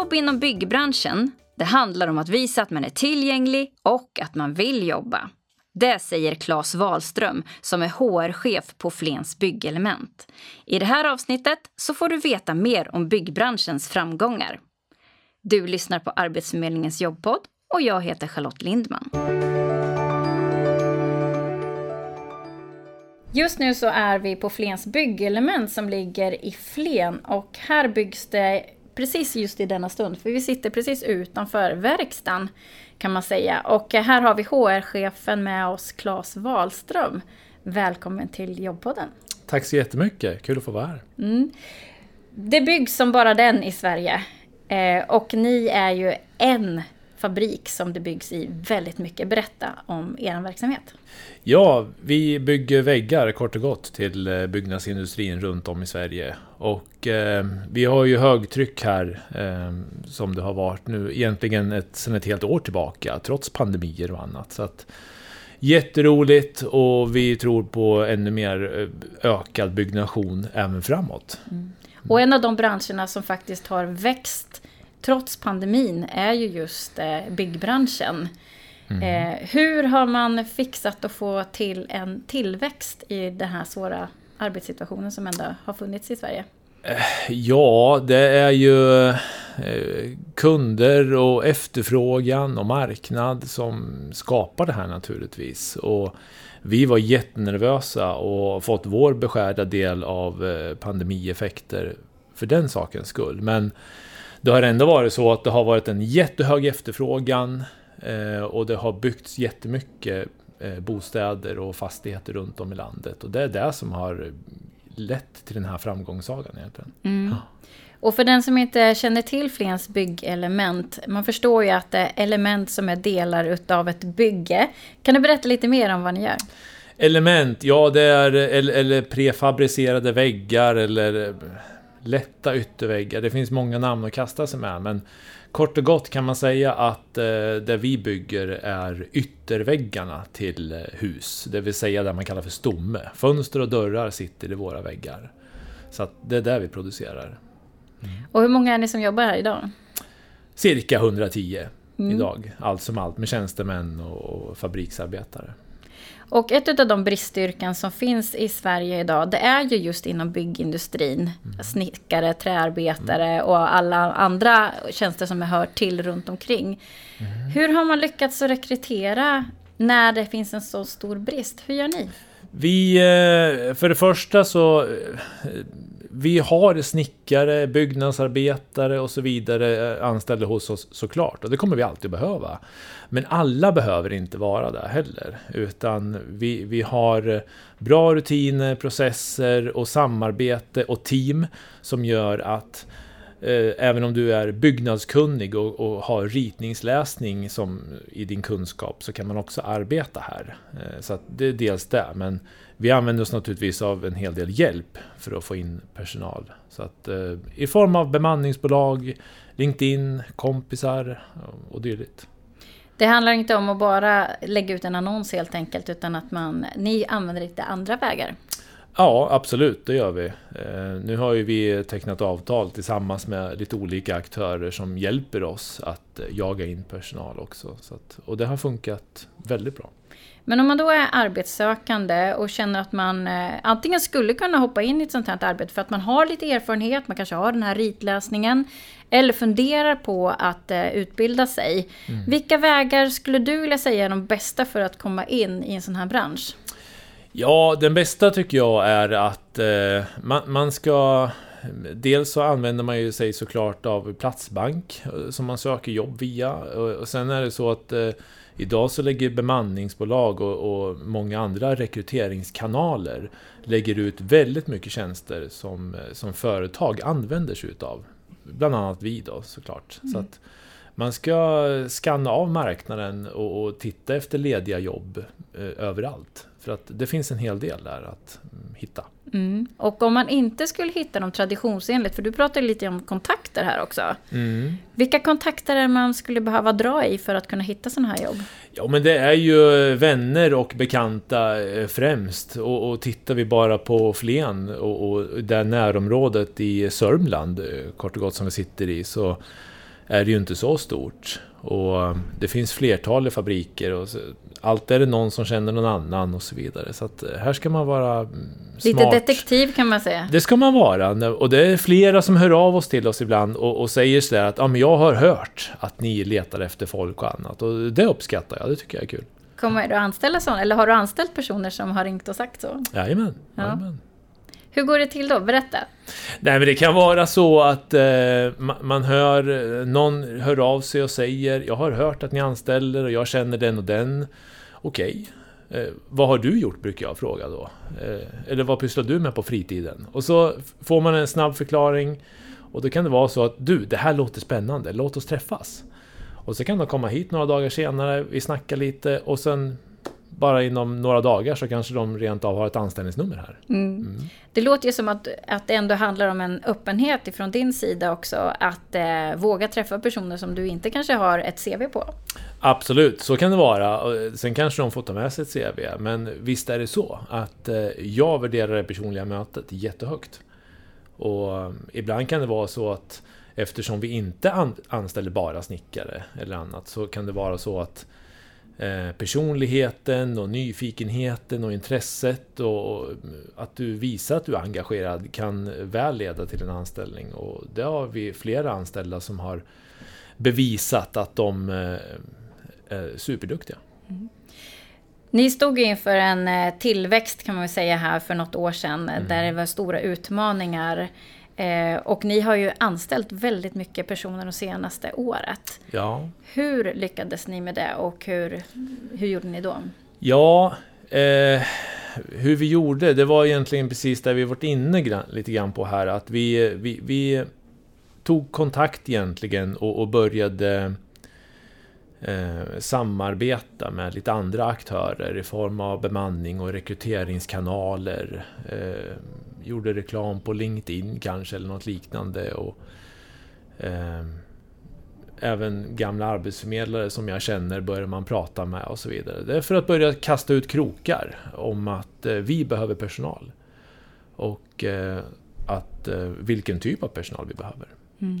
Jobb inom byggbranschen, det handlar om att visa att man är tillgänglig och att man vill jobba. Det säger Claes Wahlström som är HR-chef på Flens Byggelement. I det här avsnittet så får du veta mer om byggbranschens framgångar. Du lyssnar på Arbetsförmedlingens jobbpodd och jag heter Charlotte Lindman. Just nu så är vi på Flens byggelement som ligger i Flen och här byggs det precis just i denna stund, för vi sitter precis utanför verkstaden kan man säga. Och här har vi HR-chefen med oss, Claes Wahlström. Välkommen till Jobbpodden. Tack så jättemycket, kul att få vara här. Mm. Det byggs som bara den i Sverige. Eh, och ni är ju en fabrik som det byggs i väldigt mycket. Berätta om er verksamhet. Ja, vi bygger väggar kort och gott till eh, byggnadsindustrin runt om i Sverige. Och eh, vi har ju högtryck här eh, som det har varit nu egentligen ett, sedan ett helt år tillbaka trots pandemier och annat. Så att, Jätteroligt och vi tror på ännu mer eh, ökad byggnation även framåt. Mm. Och en av de branscherna som faktiskt har växt trots pandemin är ju just eh, byggbranschen. Mm. Eh, hur har man fixat att få till en tillväxt i den här svåra arbetssituationen som ändå har funnits i Sverige? Eh, ja, det är ju kunder och efterfrågan och marknad som skapar det här naturligtvis. Och vi var jättenervösa och fått vår beskärda del av pandemieffekter för den sakens skull. Men det har ändå varit så att det har varit en jättehög efterfrågan eh, och det har byggts jättemycket eh, bostäder och fastigheter runt om i landet. Och det är det som har lett till den här framgångssagan egentligen. Mm. Och för den som inte känner till Flens byggelement, man förstår ju att det är element som är delar utav ett bygge. Kan du berätta lite mer om vad ni gör? Element, ja det är eller, eller prefabricerade väggar eller lätta ytterväggar. Det finns många namn att kasta sig med, men kort och gott kan man säga att eh, det vi bygger är ytterväggarna till eh, hus, det vill säga det man kallar för stomme. Fönster och dörrar sitter i våra väggar. Så det är det vi producerar. Mm. Och hur många är ni som jobbar här idag? Cirka 110 mm. idag, allt som allt med tjänstemän och fabriksarbetare. Och ett av de bristyrken som finns i Sverige idag, det är ju just inom byggindustrin. Mm. Snickare, träarbetare mm. och alla andra tjänster som hör till runt omkring. Mm. Hur har man lyckats att rekrytera när det finns en så stor brist? Hur gör ni? Vi, eh, för det första så eh, vi har snickare, byggnadsarbetare och så vidare eh, anställda hos oss såklart. Och det kommer vi alltid behöva. Men alla behöver inte vara där heller. Utan vi, vi har eh, bra rutiner, processer och samarbete och team som gör att Eh, även om du är byggnadskunnig och, och, har ritningsläsning som i din kunskap så kan man också arbeta här. Eh, så det är dels det. Men vi använder oss naturligtvis av en hel del hjälp för att få in personal. Så att, eh, I form av bemanningsbolag, LinkedIn, kompisar och dylikt. Det handlar inte om att bara lägga ut en annons helt enkelt utan att man, ni använder lite andra vägar? Ja, absolut, det gör vi. Eh, nu har ju vi tecknat avtal tillsammans med lite olika aktörer som hjälper oss att jaga in personal också. Så att, och det har funkat väldigt bra. Men om man då är arbetssökande och känner att man eh, antingen skulle kunna hoppa in i ett sånt här arbete för att man har lite erfarenhet, man kanske har den här ritläsningen, eller funderar på att eh, utbilda sig. Mm. Vilka vägar skulle du vilja säga är de bästa för att komma in i en sån här bransch? Ja, den bästa tycker jag är att eh, man, man ska Dels så använder man ju sig såklart av Platsbank eh, som man söker jobb via. Och sen är det så att eh, Idag så lägger bemanningsbolag och, och, många andra rekryteringskanaler lägger ut väldigt mycket tjänster som, som företag använder sig utav. Bland annat vi då såklart. Mm. Så att man ska skanna av marknaden och, och titta efter lediga jobb eh, överallt. För att det finns en hel del där att mm, hitta. Mm. Och om man inte skulle hitta dem traditionsenligt, för du pratade lite om kontakter här också. Mm. Vilka kontakter är man skulle behöva dra i för att kunna hitta sådana här jobb? Ja, men det är ju vänner och bekanta eh, främst. Och, och tittar vi bara på Flen och, och det närområdet i Sörmland, eh, kort och gott som vi sitter i, så är det ju inte så stort. Och eh, det finns flertalet fabriker och allt är det någon som känner någon annan och så vidare. Så att här ska man vara mm, smart. Lite detektiv kan man säga. Det ska man vara. Och det är flera som hör av oss till oss ibland och, och säger sådär att ja, men jag har hört att ni letar efter folk och annat. Och det uppskattar jag, det tycker jag är kul. Kommer du anställa sådana? Eller har du anställt personer som har ringt och sagt så? Jajamän. Ja. Hur går det till då? Berätta. Nej men det kan vara så att eh, man hör, eh, någon hör av sig och säger Jag har hört att ni anställer och jag känner den och den. Okej. Eh, vad har du gjort brukar jag fråga då. Eh, eller vad pysslar du med på fritiden? Och så får man en snabb förklaring. Och då kan det vara så att du, det här låter spännande, låt oss träffas. Och så kan de komma hit några dagar senare, vi snackar lite och sen bara inom några dagar så kanske de rent av har ett anställningsnummer här. Det låter ju som att, att det ändå handlar om en öppenhet ifrån din sida också. Att eh, våga träffa personer som du inte kanske har ett CV på. Absolut, så kan det vara. Och Sen kanske de får ta med sig ett CV, men visst är det så att eh, jag värderar det personliga mötet jättehögt. Och eh, ibland kan det vara så att eftersom vi inte an- anställer bara snickare eller annat så kan det vara så att eh, personligheten och nyfikenheten och intresset och och att du visar att du är engagerad kan väl leda till en anställning. Och det har vi flera anställda som har bevisat att de eh, är superduktiga. Ni stod inför en eh, tillväxt kan man säga här för något år sedan. eh, Där det var stora utmaningar. Eh, och ni har ju anställt väldigt mycket personer det senaste året. Ja, Hur lyckades ni med det och hur, hur gjorde ni då? ja eh, hur vi gjorde, det var egentligen precis där vi varit inne lite grann på här. Att vi, vi, vi tog kontakt egentligen och, och började eh, samarbeta med lite andra aktörer i form av bemanning och rekryteringskanaler. Eh, gjorde reklam på LinkedIn kanske eller något liknande. Och, eh, även gamla arbetsförmedlare som jag känner börjar man prata med och så vidare. Det är för att börja kasta ut krokar om att eh, vi behöver personal. Och eh, att, eh, vilken typ av personal vi behöver.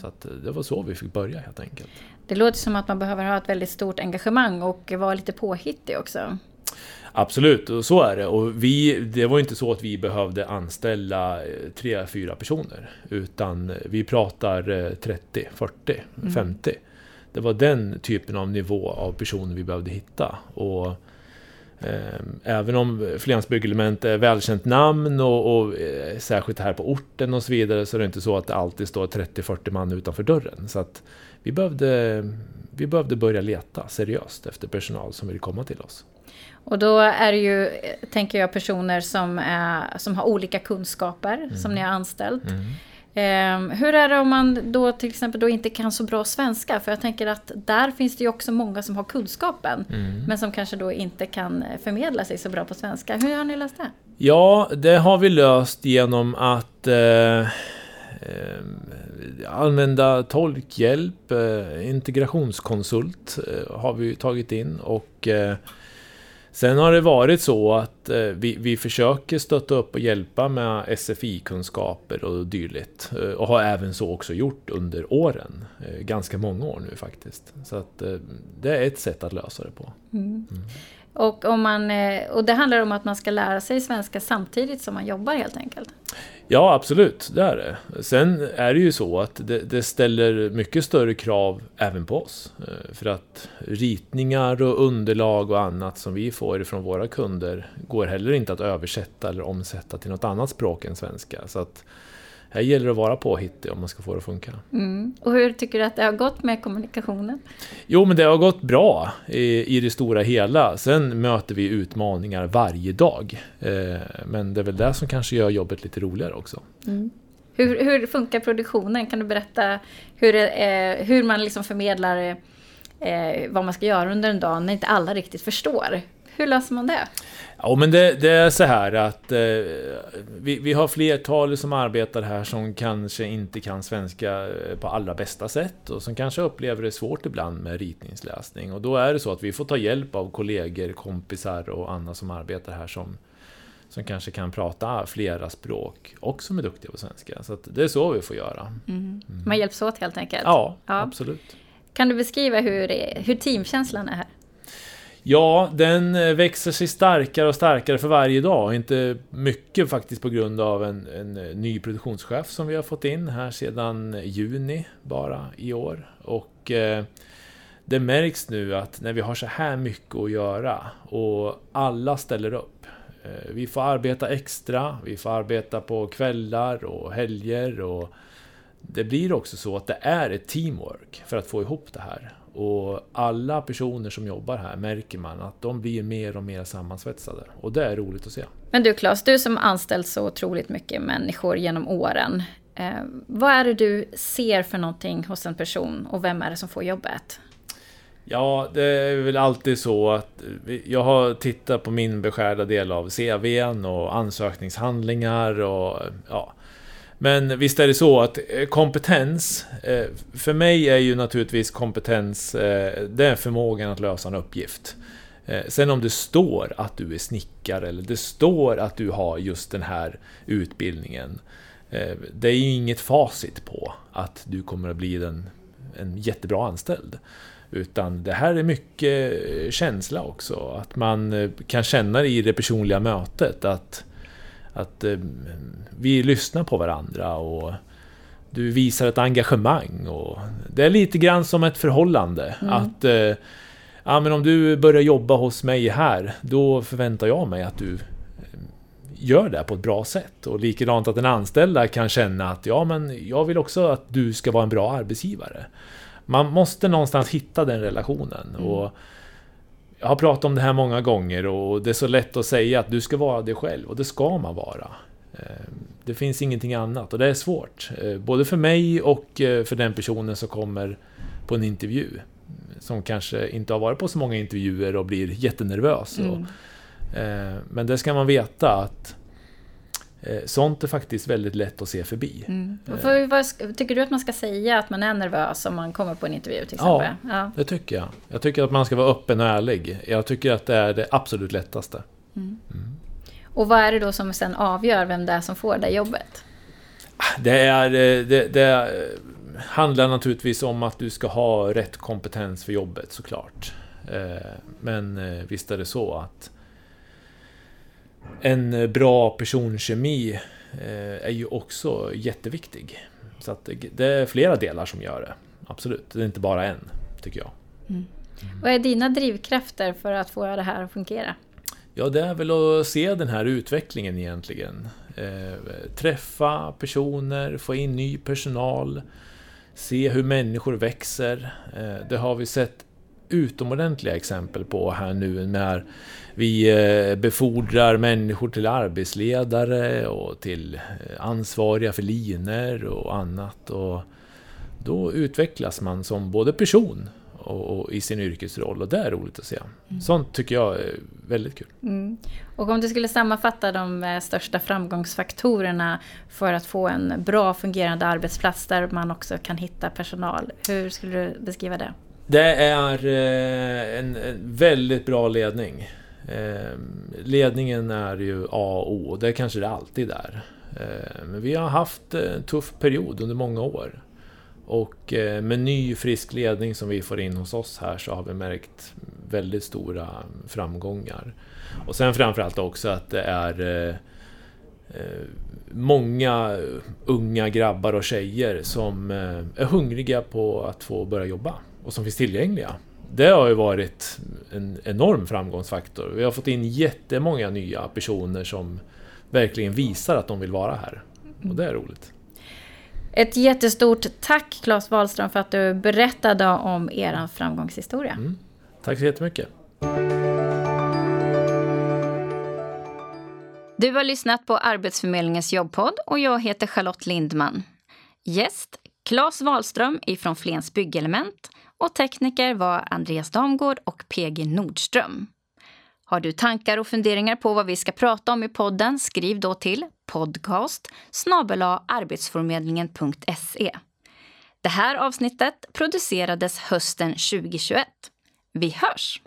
Så att, eh, det var så vi fick börja helt enkelt. Det låter som att man behöver ha ett väldigt stort engagemang och vara lite påhittig också. Absolut, och så är det. Och vi, det var inte så att vi behövde anställa eh, tre, fyra personer. Utan vi pratar eh, 30, 40, 50. Det var den typen av nivå av personer vi behövde hitta. Och eh, Även om Flens Byggelement är välkänt namn och, och eh, särskilt här på orten och så vidare så är det inte så att det alltid står 30-40 man utanför dörren. Så att vi behövde, vi behövde börja leta seriöst efter personal som vill komma till oss. Och då är det ju, eh, tänker jag, personer som, är, som har olika kunskaper som ni har anställt. Ehm, hur är det om man då till exempel då inte kan så bra svenska? För jag tänker att där finns det ju också många som har kunskapen. Men som kanske då inte kan förmedla sig så bra på svenska. Hur har ni löst det? Ja, det har vi löst genom att eh, eh, använda tolkhjälp, eh, integrationskonsult eh, har vi tagit in och sen har det varit så att eh, vi, vi försöker stötta upp och hjälpa med SFI-kunskaper och dylikt eh, och har även så också gjort under åren, eh, ganska många år nu faktiskt. Så att det är ett sätt att lösa det på. Och, om man, eh, och det handlar om att man ska lära sig svenska samtidigt som man jobbar helt enkelt. Ja, absolut. Det är det. Sen är det ju så att det, det ställer mycket större krav även på oss. Eh, för att ritningar och underlag och annat som vi får från våra kunder går heller inte att översätta eller omsätta till något annat språk än svenska. Så att här gäller det att vara påhittig om man ska få det att funka. Mm. Och hur tycker du att det har gått med kommunikationen? Jo, men det har gått bra i, i det stora hela. Sen möter vi utmaningar varje dag. Eh, Men det är väl det som kanske gör jobbet lite roligare också. Hur, hur funkar produktionen? Kan du berätta hur, eh, hur man liksom förmedlar eh, vad man ska göra under en dag när inte alla riktigt förstår Hur löser man det? Ja, men det, det är så här att eh, vi, vi har flertal som arbetar här som kanske inte kan svenska eh, på allra bästa sätt och som kanske upplever det svårt ibland med ritningsläsning. Och då är det så att vi får ta hjälp av kollegor, kompisar och andra som arbetar här som, som kanske kan prata flera språk och som är duktiga på svenska. Så det är så vi får göra. Mm. Man hjälps åt helt enkelt? Ja, ja, absolut. Kan du beskriva hur, hur teamkänslan är här? Ja, den eh, växer sig starkare och starkare för varje dag. Inte mycket faktiskt på grund av en, en eh, ny produktionschef som vi har fått in här sedan juni bara i år. Och eh, det märks nu att när vi har så här mycket att göra och alla ställer upp. Eh, vi får arbeta extra, vi får arbeta på kvällar och helger och det blir också så att det är ett teamwork för att få ihop det här. Och alla personer som jobbar här märker man att de blir mer och mer sammansvetsade. Och det är roligt att se. Men du Claes, du som anställt så otroligt mycket människor genom åren. Eh, vad är det du ser för någonting hos en person och vem är det som får jobbet? Ja, det är väl alltid så att jag har tittat på min beskärda del av CVn och ansökningshandlingar och ja, men visst är det så att eh, kompetens, eh, för mig är ju naturligtvis kompetens, eh, det är förmågan att lösa en uppgift. Sen om det står att du är snickare eller det står att du har just den här utbildningen. Det är ju inget facit på att du kommer att bli den, en jättebra anställd. Utan det här är mycket känsla också. Att man kan känna i det personliga mötet att att eh, vi lyssnar på varandra och du visar ett engagemang. Och det är lite grann som ett förhållande. Mm. Att eh, ja, men om du börjar jobba hos mig här, då förväntar jag mig att du eh, gör det på ett bra sätt. Och likadant att en anställda kan känna att ja, men jag vill också att du ska vara en bra arbetsgivare. Man måste någonstans hitta den relationen. Mm. Och jag har pratat om det här många gånger och det är så lätt att säga att du ska vara dig själv och det ska man vara. Eh, det finns ingenting annat och det är svårt. Eh, både för mig och eh, för den personen som kommer på en intervju. Som kanske inte har varit på så många intervjuer och blir jättenervös. Mm. Men det ska man veta att sånt är faktiskt väldigt lätt att se förbi. Mm. För, vad, tycker du att man ska säga att man är nervös om man kommer på en intervju till exempel? Ja, ja, det tycker jag. Jag tycker att man ska vara öppen och ärlig. Jag tycker att det är det absolut lättaste. Mm. Mm. Och vad är det då som sen avgör vem det är som får det jobbet? Det, är, eh, det, det eh, handlar naturligtvis om att du ska ha rätt kompetens för jobbet såklart. Men visst är det så att en bra personkemi eh, är ju också jätteviktig. Så att det är flera delar som gör det. Absolut, det är inte bara en, tycker jag. Mm. Vad är dina drivkrafter för att få det här att fungera? Ja, det är väl att se den här utvecklingen egentligen. Eh, träffa personer, få in ny personal, se hur människor växer. Eh, det har vi sett utomordentliga exempel på här nu när vi eh, befordrar människor till arbetsledare och till eh, ansvariga för liner och annat. Och då utvecklas man som både person och, i sin yrkesroll och det är roligt att se. Mm. Sånt tycker jag är väldigt kul. Mm. Och om du skulle sammanfatta de eh, största framgångsfaktorerna för att få en bra fungerande arbetsplats där man också kan hitta personal. Hur skulle du beskriva det? Det är eh, en, väldigt bra ledning. Ehm, ledningen är ju A och O, det kanske det alltid är. Ehm, men vi har haft en tuff period under många år. Och eh, med ny frisk ledning som vi får in hos oss här så har vi märkt väldigt stora framgångar. Och sen framförallt också att det är många unga grabbar och tjejer som är hungriga på att få börja jobba och som finns tillgängliga det har ju varit en enorm framgångsfaktor. Vi har fått in jättemånga nya personer som verkligen visar att de vill vara här. Och det är roligt. Ett jättestort tack Claes Wahlström för att du berättade om er framgångshistoria. Mm. Tack så jättemycket. Du har lyssnat på Arbetsförmedlingens jobbpodd och jag heter Charlotte Lindman. Gäst Claes Wahlström ifrån Flens Byggelement och tekniker var Andreas Damgård och PG Nordström. Har du tankar och funderingar på vad vi ska prata om i podden skriv då till podcast arbetsförmedlingen.se. Det här avsnittet producerades hösten 2021. Vi hörs!